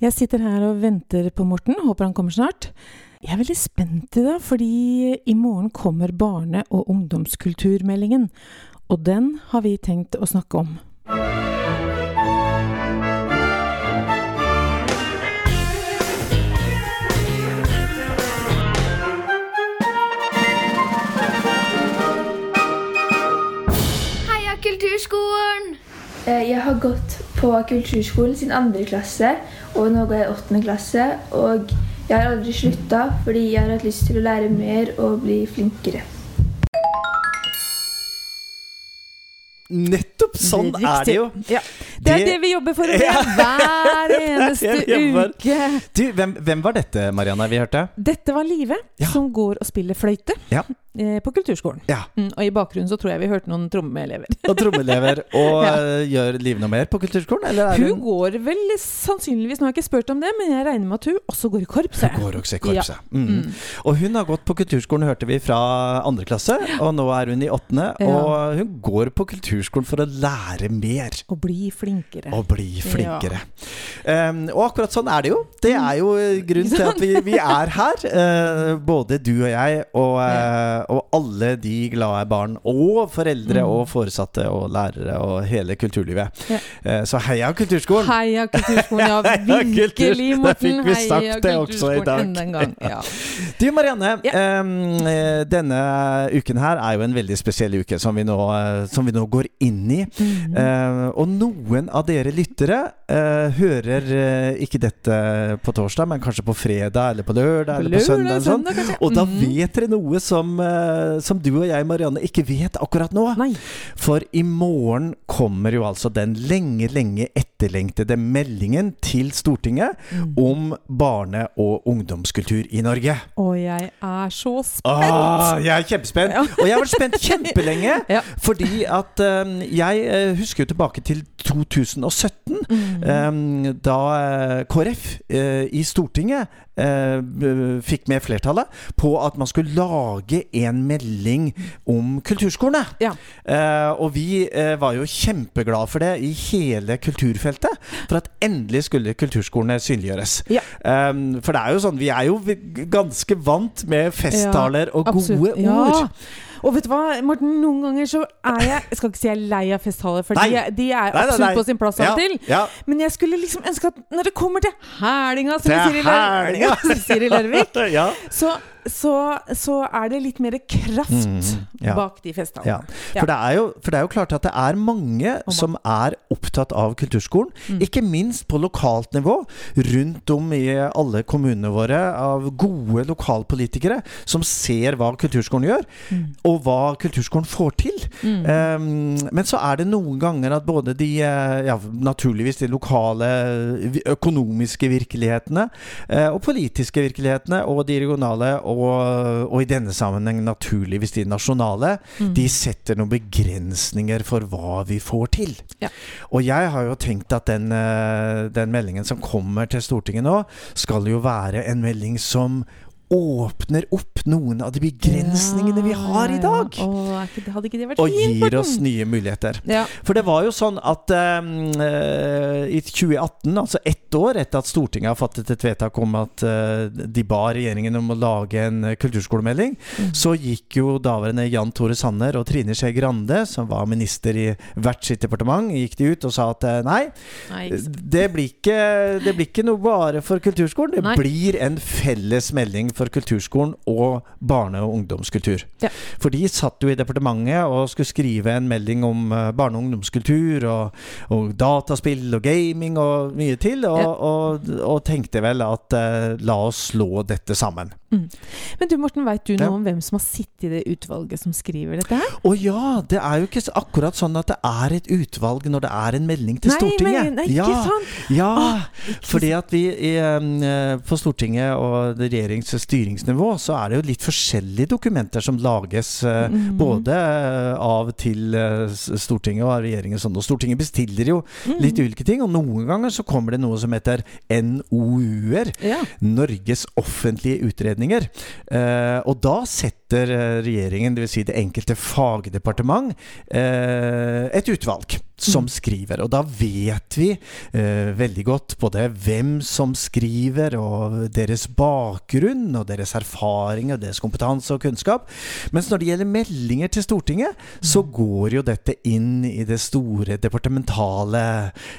Jeg sitter her og venter på Morten, håper han kommer snart. Jeg er veldig spent i dag, fordi i morgen kommer barne- og ungdomskulturmeldingen. Og den har vi tenkt å snakke om. Heia Kulturskolen! Eh, Jeg har gått på kulturskolen siden andre klasse, og nå går jeg i åttende klasse. Og jeg har aldri slutta fordi jeg har hatt lyst til å lære mer og bli flinkere. Nettopp sånn det er det jo. Ja. Det er Det- det vi jobber for å Ja. gjøre hver eneste uke. Du, hvem, hvem var dette, Marianne, vi hørte? Dette var Live, Ja. som går og spiller fløyte Ja. Eh, på kulturskolen. Ja. Mm, og i bakgrunnen så tror jeg vi hørte noen trommeelever. Og trommeelever. Og Ja. eh, gjør Liv noe mer på kulturskolen? Eller Hun hun går vel sannsynligvis, nå har jeg ikke spurt om det, men jeg regner med at hun også går i korpset. Hun går også i korpset. Ja. Mm. Mm. Og hun har gått på kulturskolen, hørte vi, fra andre klasse. Og nå er hun i åttende. Og hun går på kulturskolen for å lære mer. Og bli flinkere. Og bli flinkere. Um, og akkurat sånn er det jo. Det er jo eh, grunnen til at vi, vi er her. uh, både du og jeg, og, eh, og alle de glade barn. Og foreldre Mm. og foresatte og lærere og hele kulturlivet. Ja. Eh, så heia Kulturskolen! Heia kulturskolen, ja virkelig, Morten. Da fikk vi sagt Heia det også i kulturskolen dag. Enda en gang. Ja. Du Marianne, eh, denne uken her er jo en veldig spesiell uke som vi nå, eh, som vi nå går inn i. Mm. Uh, og noen av dere lyttere uh, hører uh, ikke dette på torsdag, men kanskje på fredag eller på lørdag eller på søndag. Eller sånn. søndag. Og da Mhm. vet dere noe som, som du og jeg, Marianne, ikke vet akkurat nå. Nei. For i morgen kommer jo altså den lenge, lenge etterlengtede meldingen til Stortinget Mm. om barne- og ungdomskultur i Norge. Og jeg er så spent! Ah, jeg er kjempespent. Ja. Og jeg har vært spent kjempelenge. Ja. Fordi at eh, jeg eh, husker jo tilbake til 2017, Mm. um, da eh, KrF uh, i Stortinget uh, fikk med flertallet på at man skulle lage en melding om kulturskolene. Ja. Eh, og vi eh, var jo kjempeglade for det i hele kulturfeltet. For at endelig skulle kulturskolene synliggjøres. Ja. Um, for det er jo sånn, vi er jo ganske vant med festtaler og gode Ja. ord. Og vet du hva, Morten, noen ganger så er jeg Jeg skal ikke si jeg er lei av festtaler, for Nei. de, er- de er Nei, nei, absolutt nei. på sin plass av Ja, og til. ja. Men jeg skulle liksom ønske at når det kommer til hælinga, som Til vi sier hælinga. som vi sier i Larvik, ja. så, så, så er det litt mer kraft Mm, ja. bak de Ja. For, det jo, for det er jo klart at det er mange som er opptatt av kulturskolen. Mm. Ikke minst på lokalt nivå. Rundt om i alle kommunene våre av gode lokalpolitikere som ser hva kulturskolen gjør, Mm. og hva kulturskolen får til. Um, men så er det noen ganger at både de eh, ja, naturligvis de lokale økonomiske virkelighetene eh, og politiske virkelighetene og de regionale og, og i denne sammenheng naturligvis de nasjonale, Mm. de setter noen begrensninger for hva vi får til. Ja. Og jeg har jo tenkt at den, eh, den meldingen som kommer til Stortinget nå, skal jo være en melding som åpner opp noen av de begrensningene vi har i dag. Ja, ja. Å, ikke, hadde ikke det vært Og gir oss nye muligheter. ja. For det var jo sånn at uh, i 2018, altså ett år etter at Stortinget har fattet et vedtak om at uh, de ba regjeringen om å lage en eh, kulturskolemelding, Mm. så gikk jo daværende Jan Tore Sanner og Trine Skei Grande, som var minister i hvert sitt departement, gikk de ut og sa at uh, nei, Nei, det blir ikke, det blir ikke noe bare for kulturskolen. Det Nei. blir en felles melding for kulturskolen og barne- og ungdomskultur. Ja. For de satt jo i departementet og skulle skrive en melding om eh, barne- og ungdomskultur og, og dataspill og gaming og mye til, og, Ja. og, og tenkte vel at uh, la oss slå dette sammen. Men du Morten, veit du noe om hvem som har sittet i det utvalget som skriver dette her? Å ja, det er jo ikke akkurat sånn at det er et utvalg når det er en melding til Nei, Stortinget. men- nei, ikke sant? Ja, Ah, ikke fordi at vi i, eh, på Stortinget og det regjerings- og styringsnivå så er det jo litt forskjellige dokumenter som lages Mhm. både eh, av til eh, Stortinget og av regjeringen sånn. Og Stortinget bestiller jo Mm. litt ulike ting, og noen ganger så kommer det noe som heter NOU-er. Ja. Norges offentlige utredninger. Eh, og da setter regjeringen, dvs. Si det enkelte fagdepartement, eh, et utvalg. Som skriver. Og da vet vi eh, veldig godt både hvem som skriver, og deres bakgrunn, og deres erfaring, og deres kompetanse og kunnskap. Mens når det gjelder meldinger til Stortinget, så går jo dette inn i det store departementale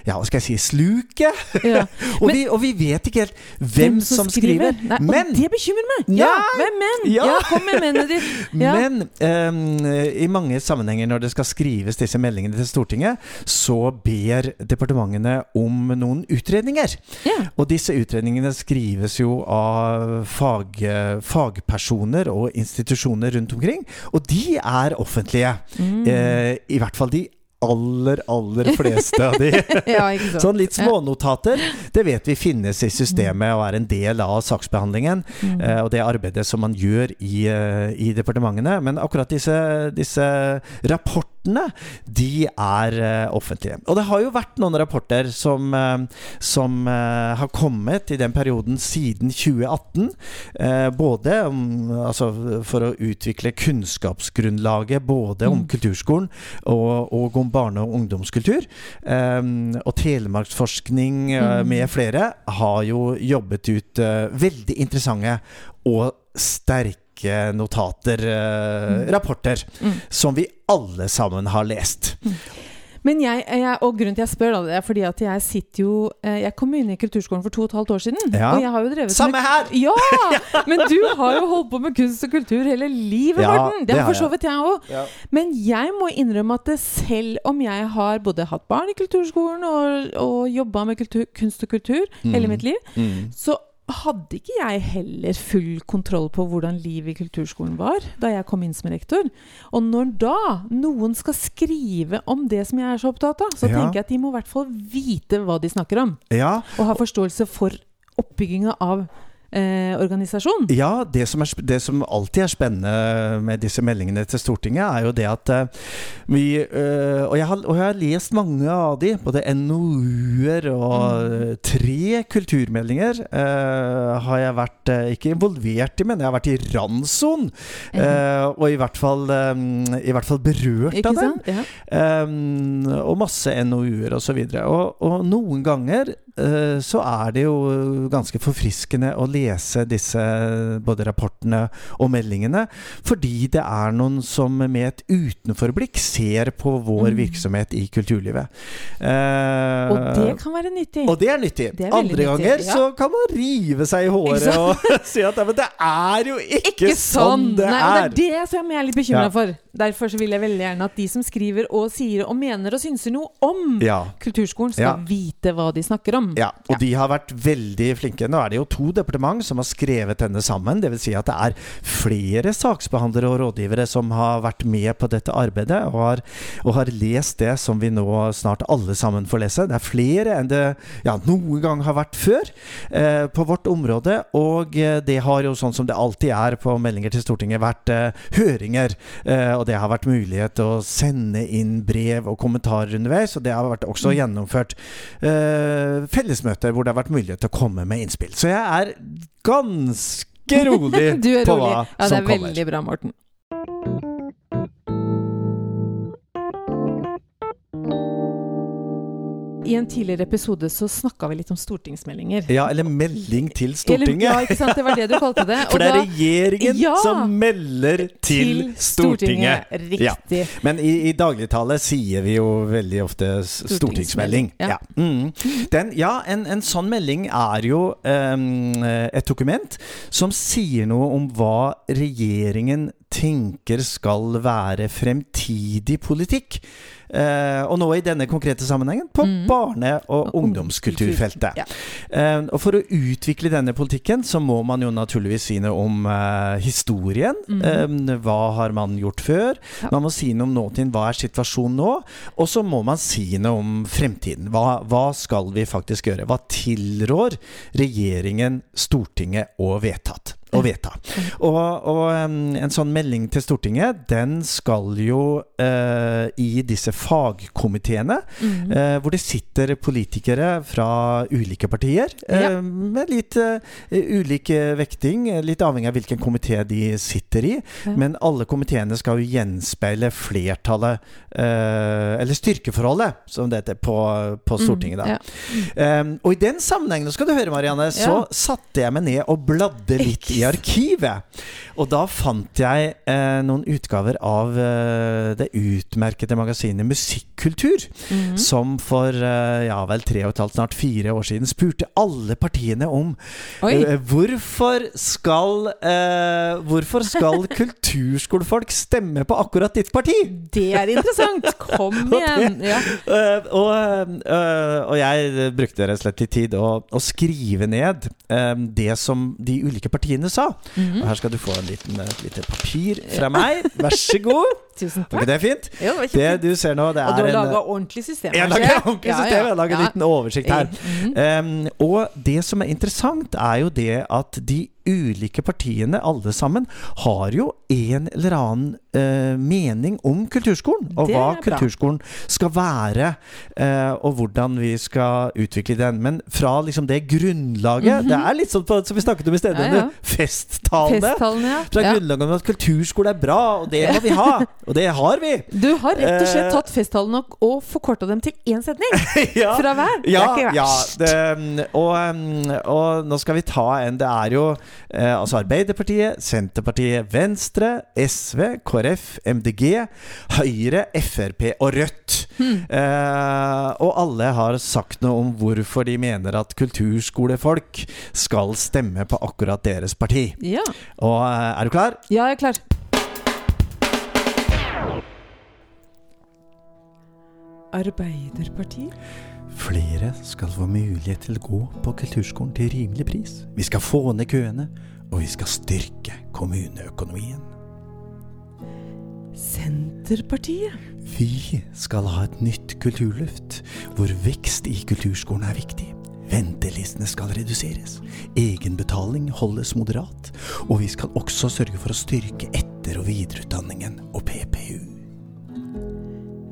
Ja, hva skal jeg si sluket. Ja. og, vi, og vi vet ikke helt hvem, som skriver. Nei, Men det bekymrer meg! Ja, hvem men? Ja. Ja. kom med mennene ditt! Ja. Men ehm, i mange sammenhenger når det skal skrives disse meldingene til Stortinget, så ber departementene om noen utredninger. Yeah. Og disse utredningene skrives jo av fag, fagpersoner og institusjoner rundt omkring, og de er offentlige. Mm. Eh, I hvert fall de aller, aller fleste av de. ja. Sånn litt smånotater, det vet vi finnes i systemet og er en del av saksbehandlingen. Mm. eh, Og det arbeidet som man gjør i, eh, i departementene. Men akkurat disse, disse rapportene, de er eh, offentlige. Og det har jo vært noen rapporter som, eh, som eh, har kommet i den perioden siden 2018. eh, Både om, altså for å utvikle kunnskapsgrunnlaget både om Mm. kulturskolen og, og om barne- og ungdomskultur. Og Telemarksforskning Mm. med flere har jo jobbet ut veldig interessante og sterke notater, uh, rapporter, Mm. som vi alle sammen har lest. Men jeg, jeg, og grunnen til jeg spør, da, det er fordi at jeg sitter jo eh, Jeg kom inn i kulturskolen for to og et halvt år siden. Ja. Og jeg har jo drevet Samme med her! Ja! Men du har jo holdt på med kunst og kultur hele livet, Ja, Morten! det har har for så vidt jeg òg. Ja. Men jeg må innrømme at selv om jeg har både hatt barn i kulturskolen og, og jobba med kultur, kunst og kultur hele Mm. mitt liv, Mm. så hadde ikke jeg heller full kontroll på hvordan livet i kulturskolen var da jeg kom inn som rektor. Og når da noen skal skrive om det som jeg er så opptatt av, så Ja. tenker jeg at de må i hvert fall vite hva de snakker om. Ja, Og ha forståelse for oppbygginga av eh, organisasjon. Ja, det som, er, det som alltid er spennende med disse meldingene til Stortinget, er jo det at eh, vi eh, og, jeg har, og jeg har lest mange av de, både NOU-er og eh, tre kulturmeldinger eh, har jeg vært eh, ikke involvert i, men jeg har vært i randson. eh, og i hvert fall, i hvert fall berørt Ikke av dem. Ja. Og masse NOU-er osv. Og, og noen ganger så er det jo ganske forfriskende å lese disse både rapportene og meldingene, fordi det er noen som med et utenforblikk ser på vår Mm. virksomhet i kulturlivet. Eh, Og det kan være nyttig. og det er nyttig. Det er Andre Andre nyttig, ganger ja. så kan man rive seg i håret og si at "Ja, men det er jo ikke, ikke sånn det Nei, er! det er det som jeg er litt bekymra Ja. for. Derfor så vil jeg veldig gjerne at de som skriver og sier og mener og synser noe om Ja. kulturskolen, skal vite hva de snakker om. Ja, og de har vært veldig flinke. Nå er det jo to departement som har skrevet denne sammen. Dvs. Si at det er flere saksbehandlere og rådgivere som har vært med på dette arbeidet og har, og har lest det som vi nå snart alle sammen får lese. Det er flere enn det ja, noen gang har vært før eh, på vårt område. Og eh, det har jo, sånn som det alltid er på meldinger til Stortinget, vært eh, høringer. Eh, og det har vært mulighet å sende inn brev og kommentarer underveis. Og det har vært også gjennomført eh, fellesmøter hvor det har vært mulighet til å komme med innspill. Så jeg er ganske rolig rolig. på hva Ja, det er veldig bra, Morten. I en tidligere episode så snakka vi litt om stortingsmeldinger. Ja, eller melding til Eller, Stortinget. ja, ikke sant? Det var det du kalte det. For det er da- regjeringen Ja! som melder til, Stortinget. Ja. Riktig. Men i, i dagligtale sier vi jo veldig ofte stortingsmelding. Stortingsmelding, ja. Ja, mm. Den, ja en, en sånn melding er jo um, et dokument som sier noe om hva regjeringen tenker skal være fremtidig politikk. Eh, og nå i denne konkrete sammenhengen på Mm. barne- og Og ungdomskulturfeltet. Ja. Eh, og for å utvikle denne politikken, så må man jo naturligvis si noe om eh, historien. Mm. Eh, hva har man gjort før? Ja. Man må si noe om nåtiden. Hva er situasjonen nå? Og så må man si noe om fremtiden. Hva, hva skal vi faktisk gjøre? Hva tilrår regjeringen, Stortinget og vedtatt? Å vedta. Og, og en sånn melding til Stortinget, den skal jo eh, i disse fagkomiteene, Mm. eh, hvor det sitter politikere fra ulike partier, eh, Ja. med litt eh, ulik vekting, litt avhengig av hvilken komité de sitter i. Ja. Men alle komiteene skal jo gjenspeile flertallet, eh, eller styrkeforholdet, som det heter på, på Stortinget. da. Mm, Ja. Og i den sammenhengen, nå skal du høre Marianne, så satte jeg meg ned og bladde litt i arkivet. Og da fant jeg eh, noen utgaver av eh, det utmerkede magasinet Musikkultur, Mhm. som for eh, ja vel tre og et halvt, snart fire år siden spurte alle partiene om eh, hvorfor skal eh, Hvorfor skal kulturskolefolk stemme på akkurat ditt parti? Det er interessant! Kom igjen! Ja. Eh, og, eh, og jeg brukte rett og slett litt tid å, å skrive ned eh, det som de ulike partiene sa. -hmm. Og her skal du få en liten, et lite papir fra meg. Vær så god. Tusen takk. ikke det fint? Jo, det Det du ser nå, det Og du er har en laga ordentlig system? Jeg har lager ordentlig system. Jeg lager en liten oversikt her. Mhm. Um, og det som er interessant, er jo det at de ulike partiene, alle sammen, har jo en eller annen eh, mening om kulturskolen. Og hva bra. kulturskolen skal være, eh, og hvordan vi skal utvikle den. Men fra liksom det grunnlaget Det er litt sånn på, som vi snakket om i sted, Mhm. Ja, ja. festtalene. festtalene ja. Fra ja. grunnlaget om at kulturskole er bra, og det må vi ha. Og det har vi. Du har rett og slett Eh, tatt festtalene og, og forkorta dem til én setning ja. fra hver. Det er ikke ja verst. det, og, og nå skal vi ta en Det er jo eh, altså Arbeiderpartiet, Senterpartiet, Venstre, SV, KrF, MDG, Høyre, Frp og Rødt. Hmm. Eh, og alle har sagt noe om hvorfor de mener at kulturskolefolk skal stemme på akkurat deres parti. Ja. Og eh, er du klar? ja, jeg er klar. Arbeiderpartiet? Flere skal få mulighet til å gå på kulturskolen til rimelig pris. Vi skal få ned køene, og vi skal styrke kommuneøkonomien. Senterpartiet? Vi skal ha et nytt kulturløft, hvor vekst i kulturskolen er viktig. Ventelistene skal reduseres, egenbetaling holdes moderat, og vi skal også sørge for å styrke etter- og videreutdanningen og PPU.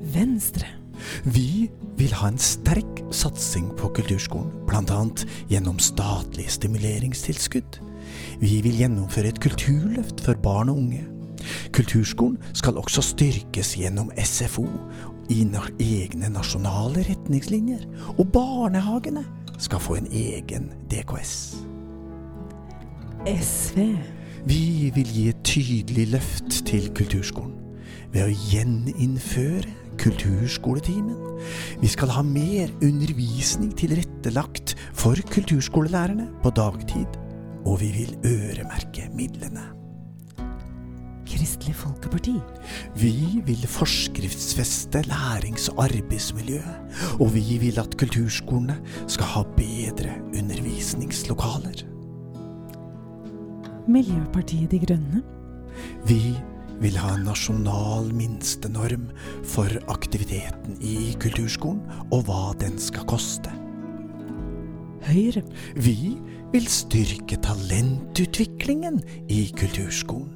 Venstre? Vi vil ha en sterk satsing på kulturskolen, bl.a. gjennom statlige stimuleringstilskudd. Vi vil gjennomføre et kulturløft for barn og unge. Kulturskolen skal også styrkes gjennom SFO i egne nasjonale retningslinjer, og barnehagene skal få en egen DKS. SV? Vi vil gi et tydelig løft til kulturskolen ved å gjeninnføre kulturskoletimen. Vi skal ha mer undervisning tilrettelagt for kulturskolelærerne på dagtid, og vi vil øremerke midlene. Kristelig Folkeparti? Vi vil forskriftsfeste lærings- og arbeidsmiljøet, og vi vil at kulturskolene skal ha bedre undervisningslokaler. Miljøpartiet De Grønne? Vi vil ha en nasjonal minstenorm for aktiviteten i kulturskolen, og hva den skal koste. Høyre? Vi vil styrke talentutviklingen i kulturskolen.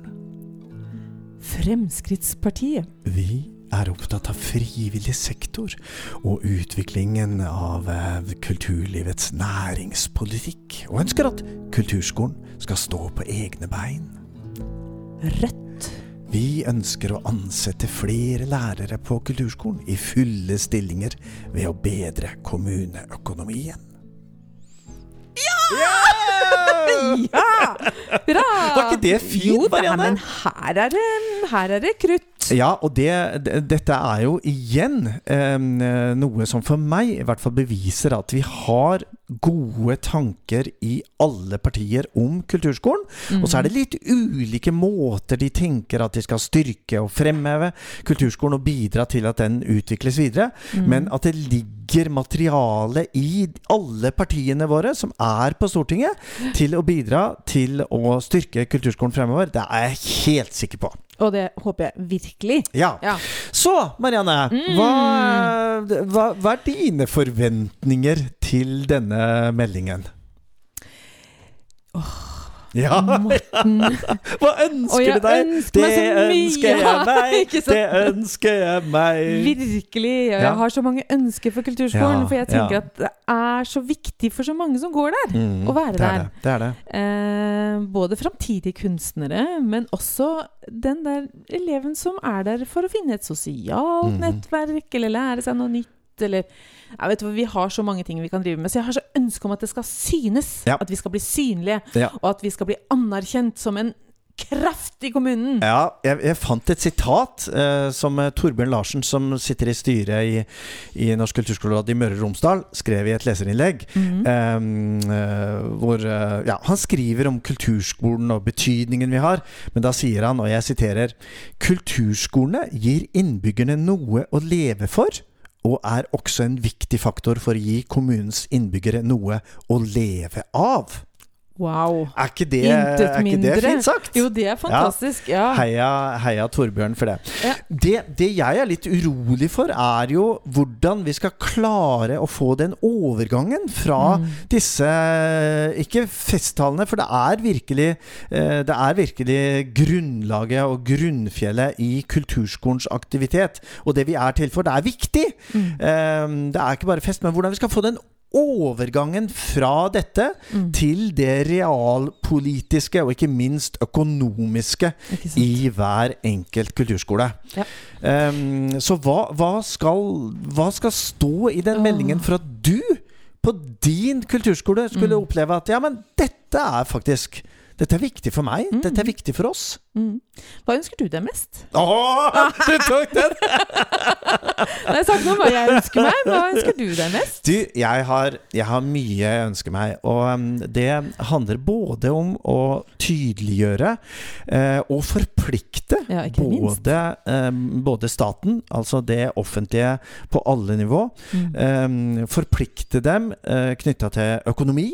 Fremskrittspartiet? Vi er opptatt av frivillig sektor og utviklingen av eh, kulturlivets næringspolitikk, og ønsker at kulturskolen skal stå på egne bein. Rødt? Vi ønsker å ansette flere lærere på kulturskolen i fulle stillinger ved å bedre kommuneøkonomien. Ja! Ja! Bra! Var ikke det fint, jo, da, Marianne? men her er det, her er det krutt. Ja, og det, det, dette er jo igjen eh, noe som for meg i hvert fall beviser at vi har gode tanker i alle partier om kulturskolen. Og så er det litt ulike måter de tenker at de skal styrke og fremheve kulturskolen og bidra til at den utvikles videre. Men at det ligger materiale i alle partiene våre som er på Stortinget, til å bidra til å styrke kulturskolen fremover. Det er jeg helt sikker på. Og det håper jeg virkelig. Ja. Ja. Så, Marianne. Hva, hva, hva er dine forventninger til denne meldingen? Ja, Morten. Hva ønsker du deg? ønsker meg ønsker jeg meg! Det ønsker jeg meg! Virkelig. og Jeg har så mange ønsker for kulturskolen. Ja, for jeg tenker ja. at det er så viktig for så mange som går der. Mm, å være det er der. det. det, er det. Eh, både framtidige kunstnere, men også den der eleven som er der for å finne et sosialt mm. nettverk, eller lære seg noe nytt, eller jeg vet, Vi har så mange ting vi kan drive med, så jeg har så ønske om at det skal synes. Ja. At vi skal bli synlige, Ja. og at vi skal bli anerkjent som en kraft i kommunen. Ja, jeg, jeg fant et sitat eh, som eh, Torbjørn Larsen, som sitter i styret i, i Norsk kulturskoleråd i Møre og Romsdal, skrev i et leserinnlegg. Mm -hmm. eh, hvor eh, ja, Han skriver om kulturskolen og betydningen vi har, men da sier han, og jeg siterer Kulturskolene gir innbyggerne noe å leve for. Og er også en viktig faktor for å gi kommunens innbyggere noe å leve av. Wow. Er ikke det, er ikke det fint sagt? Jo, det er fantastisk. Ja. Heia, heia Torbjørn for det. Ja. det. Det jeg er litt urolig for, er jo hvordan vi skal klare å få den overgangen fra Mm. disse Ikke festtalene, for det er virkelig eh, Det er virkelig grunnlaget og grunnfjellet i kulturskolens aktivitet. Og det vi er til for. Det er viktig! Mm. Eh, Det er ikke bare fest, men hvordan vi skal få den overgangen fra dette Mm. til det realpolitiske og ikke minst økonomiske Ikke i hver enkelt kulturskole. Ja. Um, så hva, hva, skal, hva skal stå i den meldingen for at du på din kulturskole skulle Mm. oppleve at ja, men dette er faktisk Dette er viktig for meg. Mm. Dette er viktig for oss. Mm. Hva ønsker du deg mest? Åh, du tok den! Nei, Jeg sa ikke noe om hva jeg ønsker meg. Hva ønsker du deg mest? Du, jeg har, jeg har mye jeg ønsker meg, og um, det handler både om å tydeliggjøre uh, og forplikte Ja, både, um, både staten, altså det offentlige på alle nivå, Mm. um, forplikte dem uh, knytta til økonomi.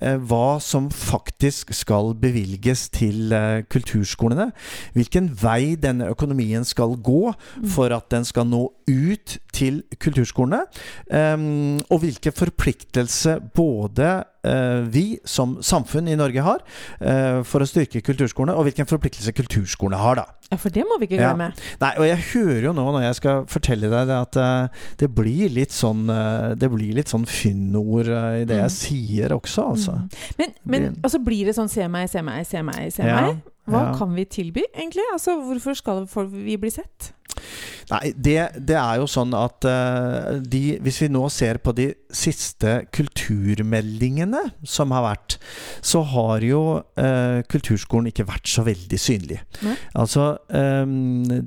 Eh, Hva som faktisk skal bevilges til eh, kulturskolene. Hvilken vei denne økonomien skal gå Mm. for at den skal nå ut til kulturskolene. Um, og hvilke forpliktelser både vi som samfunn i Norge har eh, for å styrke kulturskolene, og hvilken forpliktelse kulturskolene har, da. Ja, for det må vi ikke Ja. glemme. Nei, og jeg hører jo nå når jeg skal fortelle deg det, at eh, det blir litt sånn eh, Det blir litt sånn fyndord eh, i det jeg Mm. sier også, altså. Mm. Men, men Blir- altså, blir det sånn se meg, se meg, se meg, se Ja, meg? Hva ja. kan vi tilby, egentlig? Altså, hvorfor skal vi bli sett? Nei, det, det er jo sånn at uh, de Hvis vi nå ser på de siste kulturmeldingene som har vært, så har jo eh, kulturskolen ikke vært så veldig synlig. Nei. Altså eh,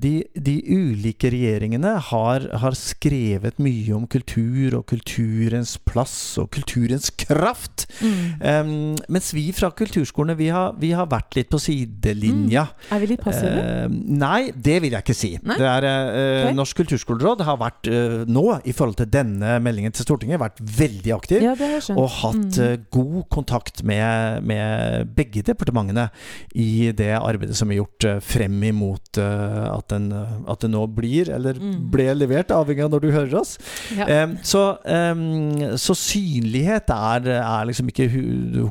de, de ulike regjeringene har, har skrevet mye om kultur og kulturens plass og kulturens kraft. Ehm, mens vi fra kulturskolene vi har, vi har vært litt på sidelinja. Er vi litt passive? Eh, nei, det vil jeg ikke si. Det er, eh, Ok. Norsk kulturskoleråd har vært eh, nå, i forhold til denne meldingen til Stortinget, vært veldig aktiv. ja. Og hatt Mm. eh, god kontakt med, med begge departementene i det arbeidet som er gjort eh, frem imot eh, at, den, at det nå blir, eller Mm. ble levert, avhengig av når du hører oss. Ja. Så, så synlighet er, er liksom ikke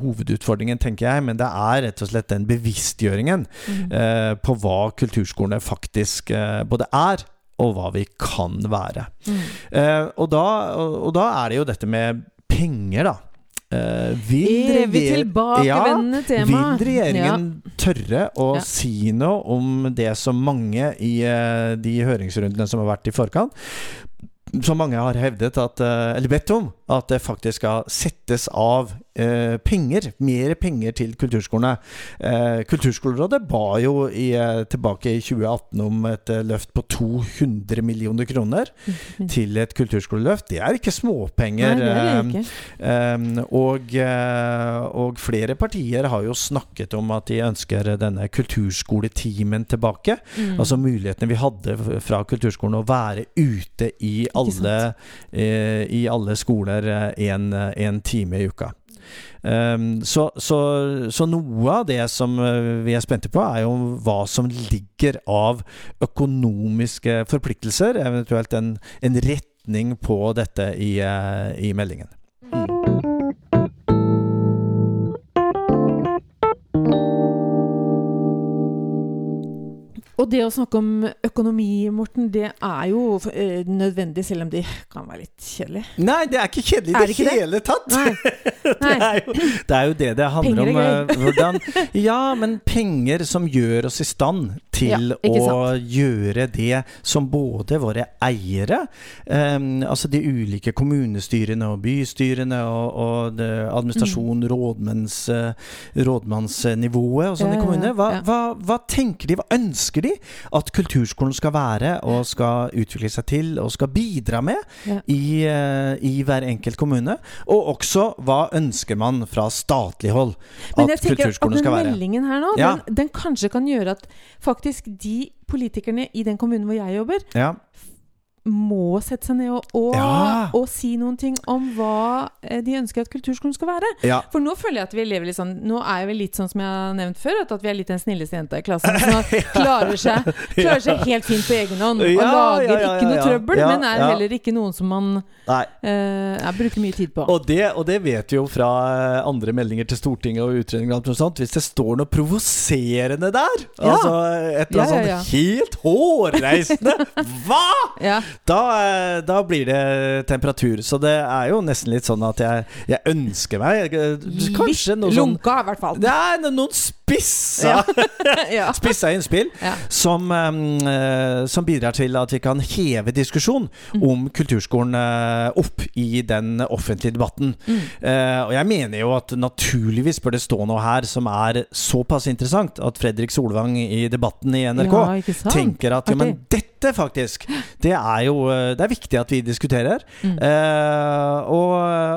hovedutfordringen, tenker jeg, men det er rett og slett den bevisstgjøringen Mm. på hva kulturskolene faktisk både er, og hva vi kan være. Mm. Eh, og, da, og, og da er det jo dette med penger, da. Eh, vil Evig tilbakevendende tema. Vil regjeringen tørre å Ja. si noe om det som mange i eh, de høringsrundene som har vært i forkant, som mange har hevdet at, eh, eller bedt om, at det faktisk skal settes av eh, penger, mer penger til kulturskolene. Eh, Kulturskolerådet ba jo i, eh, tilbake i 2018 om et eh, løft på 200 millioner kroner Mm. til et kulturskoleløft. Det er ikke småpenger. Nei, det er eh, ikke. Og, og flere partier har jo snakket om at de ønsker denne kulturskoletimen tilbake. Mm. Altså mulighetene vi hadde fra kulturskolen å være ute i alle, i alle skoler én time i uka. Um, så, så, så noe av det som eh, vi er spente på, er jo hva som ligger av økonomiske forpliktelser, eventuelt en, en retning på dette i, eh, i meldingen. Og det å snakke om økonomi, Morten, det er jo eh, nødvendig, selv om det kan være litt kjedelig. Nei, det er ikke kjedelig i det, det hele tatt! Nei. Det er, jo, det er jo det det handler Penger om. eh, Hvordan Ja, men penger som gjør oss i stand til Ja, å gjøre det som både våre eiere, eh, altså de ulike kommunestyrene og bystyrene og, og administrasjon, mm. rådmanns, rådmannsnivået og sånne Ja, kommuner hva, hva, hva tenker de, hva ønsker de at kulturskolen skal være og skal utvikle seg til og skal bidra med i, eh, i hver enkelt kommune? Og også hva ønsker man fra statlig hold Men jeg at tenker at kulturskolen den skal være? meldingen her nå, Ja. den, den kanskje kan gjøre at faktisk de politikerne i den kommunen hvor jeg jobber, Ja. Må sette seg ned og, og, Ja. og si noen ting om hva eh, de ønsker at kulturskolen skal være. ja. For nå føler jeg at vi lever litt sånn Nå er vi litt sånn som jeg har nevnt før, at, vi er litt den snilleste jenta i klassen som klarer seg, klarer seg helt fint på egen hånd og Ja, lager ja, ja, ikke noe ja, ja. trøbbel, Ja, men er ja. heller ikke noen som man eh, bruker mye tid på. Og det, og det vet vi jo fra eh, andre meldinger til Stortinget og utredninger og alt sånt. Hvis det står noe provoserende der, Ja. altså et eller annet Ja, ja, ja. sånn helt hårreisende Hva?! Da, eh, da blir det temperatur. Så det er jo nesten litt sånn at jeg, jeg ønsker meg eh, Kanskje noe sånn lunka, i hvert fall. Er noen spissa ja. Spissa innspill Ja. som, eh, som bidrar til at vi kan heve diskusjon Mm. om kulturskolen opp i den offentlige debatten. Mm. Og jeg mener jo at naturligvis bør det stå noe her som er såpass interessant at Fredrik Solvang i debatten i NRK Ja, tenker at jo, men Artig. Dette faktisk Det er jo eh, Det er viktig at vi diskuterer. Mm. Eh, og,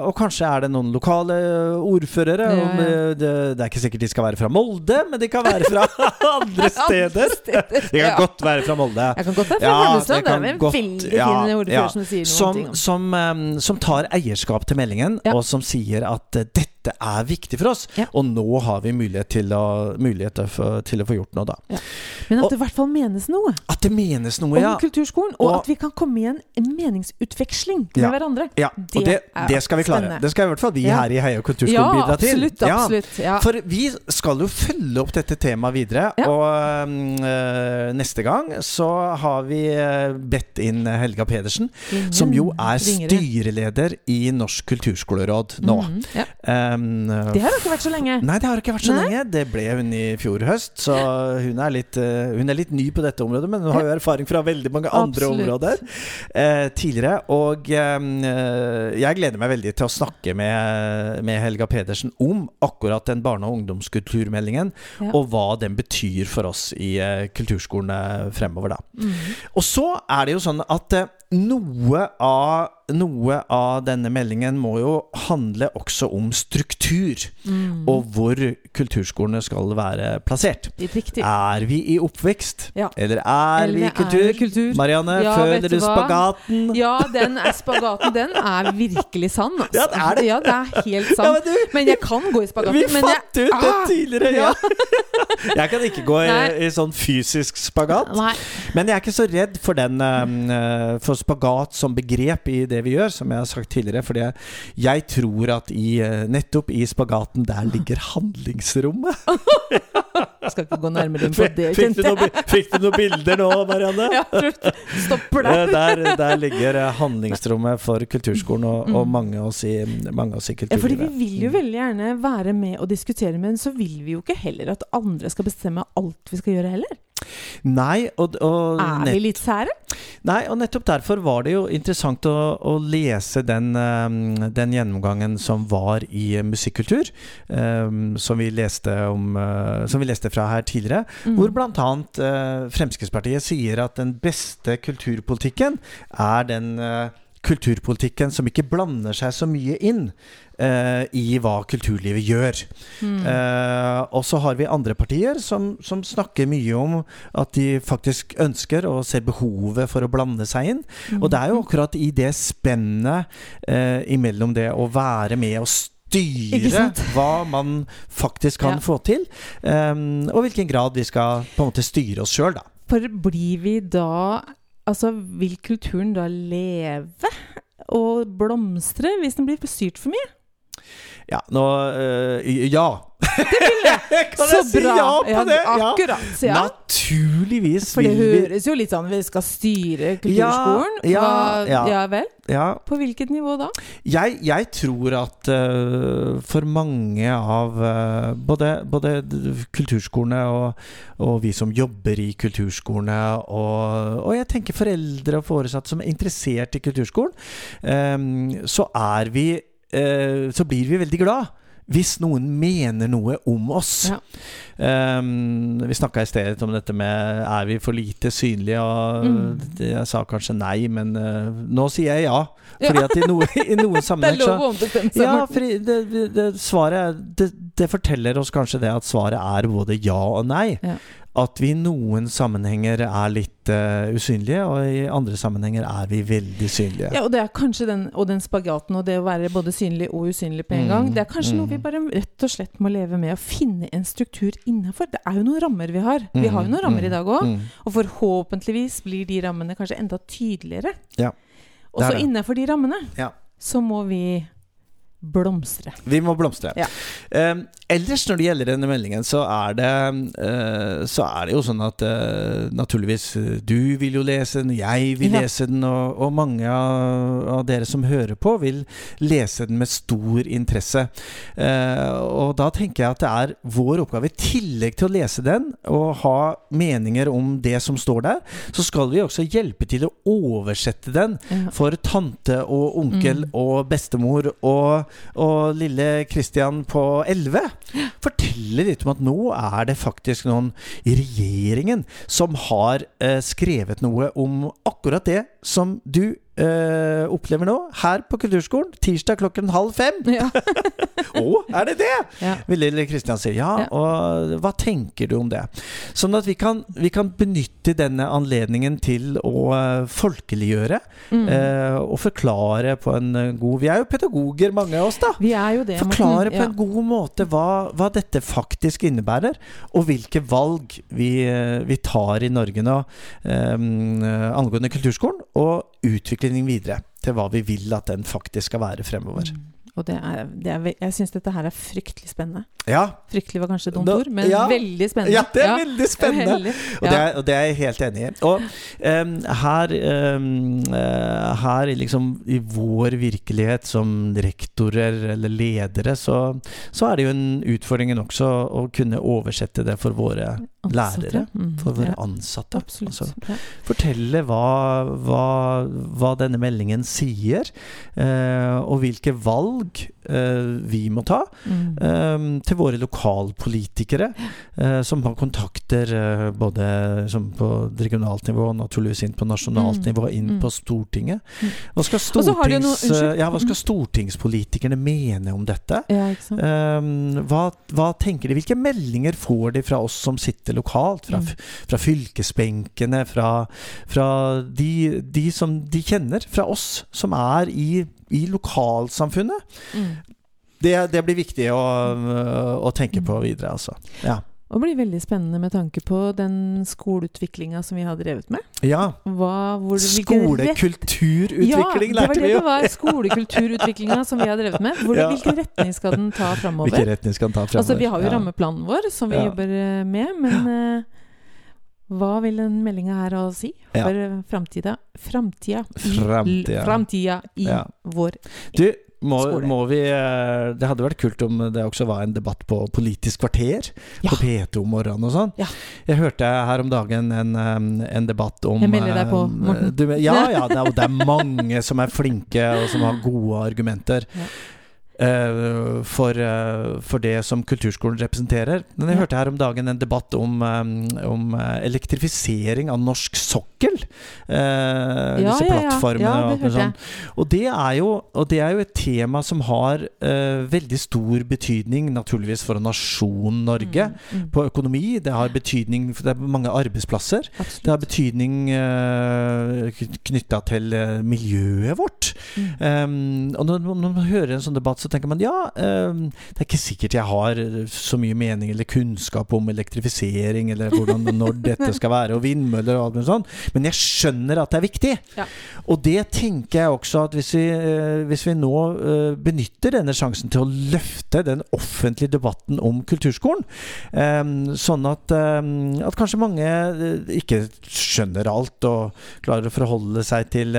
og kanskje er det noen lokale ordførere. Ja, ja. Det, det, det er ikke sikkert de skal være fra Molde, men de kan være fra andre steder. De kan godt være fra Molde. Jeg kan godt være fra Holmestrand. det er kan godt- veldig fin ordfører som sier noen Som, som, um, som tar eierskap til meldingen, og som sier at eh, dette er viktig for oss. Ja. Og nå har vi mulighet til å, mulighet til å få- gjort noe, da. Men Og- at det i hvert fall menes noe At det menes noe, ja. om kulturskolen, og, Og- at vi kan komme i en meningsutveksling med Ja. hverandre. ja. Og det, det skal vi klare. spennende. Det skal i hvert fall vi Ja. her i Heia kulturskole Ja, bidra til. absolutt. Ja. absolutt ja. For vi skal jo følge opp dette temaet videre. Ja. Og eh, neste gang så har vi eh, bedt inn Helga Pedersen, Ingen som jo er styreleder i Norsk kulturskoleråd nå. Mhm, ja. Um, Det har ikke vært så lenge. Nei, det har ikke vært så Nei. lenge. Det ble hun i fjor høst, så hun er litt, uh, hun er litt ny på dette området, men hun har jo erfaring fra veldig mange andre Absolutt. områder uh, tidligere. Og uh, jeg gleder meg veldig til å snakke med, med Helga Pedersen om akkurat den barne- og ungdomskulturmeldingen, Ja. og hva den betyr for oss i eh, kulturskolene fremover, da. Mhm. Og så er det jo sånn at eh, noe av, noe av denne meldingen må jo handle også om struktur, Mm. og hvor kulturskolene skal være plassert. Riktig. Er vi i oppvekst, Ja. eller er Eller vi i kultur? Marianne, Ja, føler du du spagaten? Ja, den er spagaten, den er virkelig sann. Altså. Ja, det er det. Ja, det er helt Ja, men du, Men jeg kan gå i spagaten. vi men fant jeg, ut det Ah! tidligere, ja! Jeg kan ikke gå i, i sånn fysisk spagat. Nei. Men jeg er ikke så redd for den um, For spagat som begrep i det vi gjør, som jeg har sagt tidligere. Jeg, jeg tror at i, eh, nettopp i spagaten der ligger handlingsrommet. Skal ikke gå nærmere inn på det, Fikk du, noen, fikk du noen bilder nå, Marianne? Ja. Stopper Eh, der. Der, der ligger eh, handlingsrommet for kulturskolen og, og Mm. mange av oss i, mange av oss i Ja, fordi vi vil jo veldig gjerne være med og diskutere, men så vil vi jo ikke heller at andre skal bestemme alt vi skal gjøre heller. Nei, og, og Er vi litt sære? Nei, og nettopp derfor var det jo interessant å, å lese den, eh, den gjennomgangen som var i musikkultur, som, vi leste om, som vi leste fra her tidligere, Mm. hvor bl.a. Eh, Fremskrittspartiet sier at den beste kulturpolitikken er den eh, kulturpolitikken som ikke blander seg så mye inn eh, i hva kulturlivet gjør. Mm. Eh, og så har vi andre partier som, som snakker mye om at de faktisk ønsker og ser behovet for å blande seg inn. Og det er jo akkurat i det spennet eh, imellom det å være med og Ikke styre hva man faktisk kan Ja. få til, um, og hvilken grad vi skal på en måte styre oss sjøl, da. For blir vi da Altså, vil kulturen da leve og blomstre hvis den blir styrt for mye? Ja, nå øh, Ja. Det vil jeg! Kan Så jeg si bra! ja på det? Ja. Akkurat. Ja. Naturligvis For det vil vi høres jo litt sånn Vi skal styre kulturskolen. Ja, ja, Hva- vel? Ja, På hvilket nivå da? jeg, jeg tror at uh, for mange av uh, både, både kulturskolene og, og vi som jobber i kulturskolene, og, og jeg tenker foreldre og foresatte som er interessert i kulturskolen, um, så er vi uh, Så blir vi veldig glad. Hvis noen mener noe om oss. Ja. Um, vi snakka i stedet om dette med er vi for lite synlige, og Mm. jeg sa kanskje nei, men uh, nå sier jeg ja. Ja. Fordi at i, noe, i noen Det er sammenheng så lov å ombestemme seg. ja, fordi det, det, det, svaret det, det forteller oss kanskje det at svaret er både ja og nei. Ja. At vi i noen sammenhenger er litt uh, usynlige, og i andre sammenhenger er vi veldig synlige. Ja, og det er kanskje den, og den spagaten og det å være både synlig og usynlig på en Mm, gang, det er kanskje noe mm. vi bare rett og slett må leve med, å finne en struktur innafor. Det er jo noen rammer vi har. Vi har jo noen rammer i dag òg. Mm. Og forhåpentligvis blir de rammene kanskje enda tydeligere. Ja, Og så innafor de rammene Ja. så må vi blomstre. Vi må blomstre. Ja. Eh, ellers når det gjelder denne meldingen, så er det, eh, så er det jo sånn at eh, naturligvis du vil jo lese den, jeg vil Ja. lese den, og, og mange av, av dere som hører på, vil lese den med stor interesse. Eh, og da tenker jeg at det er vår oppgave, i tillegg til å lese den og ha meninger om det som står der, så skal vi også hjelpe til å oversette den for tante og onkel Mm. og bestemor og, og lille Christian på 11. forteller litt om at nå er det faktisk noen i regjeringen som har eh, skrevet noe om akkurat det som du eh, opplever nå, her på Kulturskolen, tirsdag klokken halv fem. Ja. oh, er det det? Ja. Vil lille Kristian si. Ja, Ja. og hva tenker du om det? Sånn at vi kan, vi kan benytte denne anledningen til å eh, folkeliggjøre Mm. Uh, og forklare på en god Vi er jo pedagoger, mange av oss, da. Vi er jo det. Forklare Morten. på en god måte hva, hva dette faktisk innebærer, og hvilke valg vi, vi tar i Norge nå eh, angående kulturskolen, og utviklingen videre til hva vi vil at den faktisk skal være fremover. Mm. Og det er, det er, jeg syns dette her er fryktelig spennende. Ja, Fryktelig var kanskje et dumt ord, men ja. veldig spennende. ja det er veldig spennende! Veldig. Og, det er, og det er jeg helt enig i. Og um, her, um, her liksom i vår virkelighet som rektorer eller ledere, så, så er det jo en utfordring også å kunne oversette det for våre. Lærere. Mm, For våre ansatte. Altså, fortelle hva, hva, hva denne meldingen sier, eh, og hvilke valg vi må ta. Mm. eh, til våre lokalpolitikere, eh, som har kontakter eh, både som på regionalt nivå og naturligvis inn på nasjonalt Mm, nivå, inn mm. på Stortinget. Mm. Hva skal, jo noe- ja, hva skal Mm. stortingspolitikerne mene om dette? ja. Eh, hva, hva tenker de? Hvilke meldinger får de fra oss som sitter lokalt? Fra, fra fylkesbenkene? Fra, fra de, de som de kjenner? Fra oss som er i, i lokalsamfunnet? Mm. Det, det blir viktig å, å tenke på videre, altså. Ja. Og det blir veldig spennende med tanke på den skoleutviklinga som vi har drevet med. ja. Hva, hvor, Skolekulturutvikling ja, det var lærte det vi jo! det var. Skolekulturutviklinga som vi har drevet med. Hvor, Ja. Hvilken retning skal den ta framover? Hvilken retning skal den ta fremover? Altså, vi har jo rammeplanen vår, som vi jobber eh, med, men eh, hva vil den meldinga her ha å si for ja. framtida? Framtida i, Framtida. framtida i Ja. vår Du, må, Skole. må vi eh, Det hadde vært kult om det også var en debatt på Politisk kvarter Ja. på P2 om morgenen og sånn. Ja. Jeg hørte her om dagen en, eh, en debatt om Jeg melder deg på, eh, Morten. Du, ja, ja, det er, det er mange som er flinke og som har gode argumenter. Eh, for, eh, for det som kulturskolen representerer. Men jeg hørte her om dagen en debatt om, eh, om elektrifisering av norsk sokkel. Eh, Ja, disse ja, ja. plattformene Ja, og alt sånn. Og det, er jo, og det er jo et tema som har eh, veldig stor betydning, naturligvis, for nasjonen Norge. Mm, mm, På økonomi. Det har betydning for det er mange arbeidsplasser. Det har betydning uh, knytta til miljøet vårt. Mm. Um, og når, når man hører en sånn debatt, så tenker man ja, eh, det er ikke sikkert jeg har så mye mening eller kunnskap om elektrifisering eller hvordan når dette skal være, og vindmøller og alt mulig sånt, men jeg skjønner at det er viktig. Ja. Og det tenker jeg også at hvis vi, eh, hvis vi nå eh, benytter denne sjansen til å løfte den offentlige debatten om kulturskolen, eh, sånn at, eh, at kanskje mange eh, ikke skjønner alt og klarer å forholde seg til,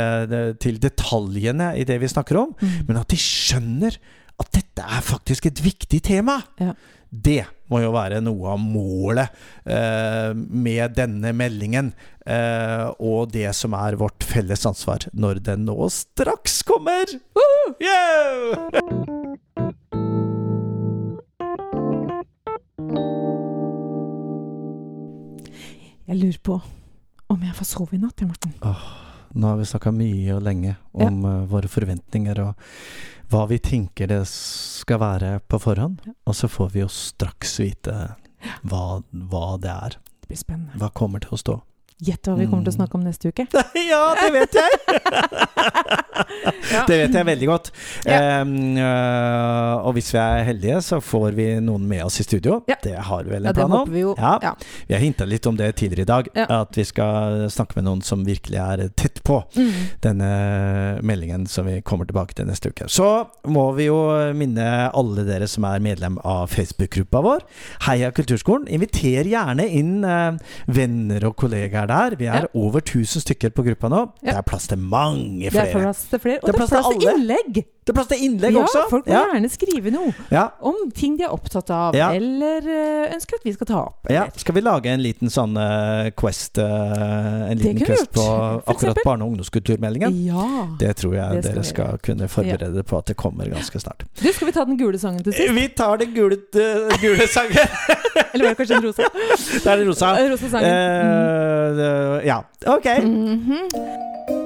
til detaljene i det vi snakker om, Mm. men at de skjønner at dette er faktisk et viktig tema. Ja. Det må jo være noe av målet eh, med denne meldingen, eh, og det som er vårt felles ansvar når den nå straks kommer. Woohoo! Yeah! Jeg lurer på om jeg får sove i natt, Morten. Åh, Nå har vi snakka mye og lenge om ja. våre forventninger og hva vi tenker det skal være på forhånd. Ja. Og så får vi jo straks vite hva, hva det er. Det blir spennende. Hva kommer til å stå. Gjett hva vi kommer til å Mm. snakke om neste uke. ja, det vet jeg! Ja. Det vet jeg veldig godt. Ja. Øh, og hvis vi er heldige, så får vi noen med oss i studio. Ja. Det har vi vel en plan om. vi. Vi har hinta litt om det tidligere i dag, at vi skal snakke med noen som virkelig er tett på Mm. denne meldingen som vi kommer tilbake til neste uke. Så må vi jo minne alle dere som er medlem av Facebook-gruppa vår, Heia Kulturskolen. Inviter gjerne inn eh, venner og kollegaer der. Vi er Ja. over 1000 stykker på gruppa nå. Ja. Det er plass til mange flere. Det er plass til flere. Og Det er det er plass til plass til innlegg! Det er plass til innlegg ja, også. folk må ja. gjerne skrive noe Ja. om ting de er opptatt av, Ja. eller eh, ønsker at vi skal ta opp. Ja, Skal vi lage en liten sånn uh, quest uh, En liten quest på akkurat barne- og ungdomskulturmeldingen? Ja. Det tror jeg Det dere skal kunne forberede på at det kommer ganske snart. Du, skal vi ta den gule sangen til sist? Vi tar den gule, uh, gule sangen. Eller var det kanskje den rosa? Det er den rosa. Rosa sangen. Eh, ja, ok. Mm Barne-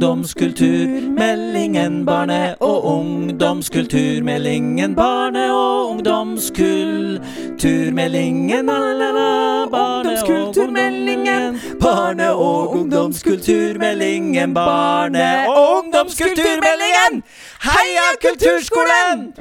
ungdomskulturmeldingen, barne- og ungdomskulturmeldingen, barne- og ungdomskulturmeldingen, ungdomskulturmeldingen, barne- og ungdomskulturmeldingen, barne- og ungdomskulturmeldingen! Heia Kulturskolen!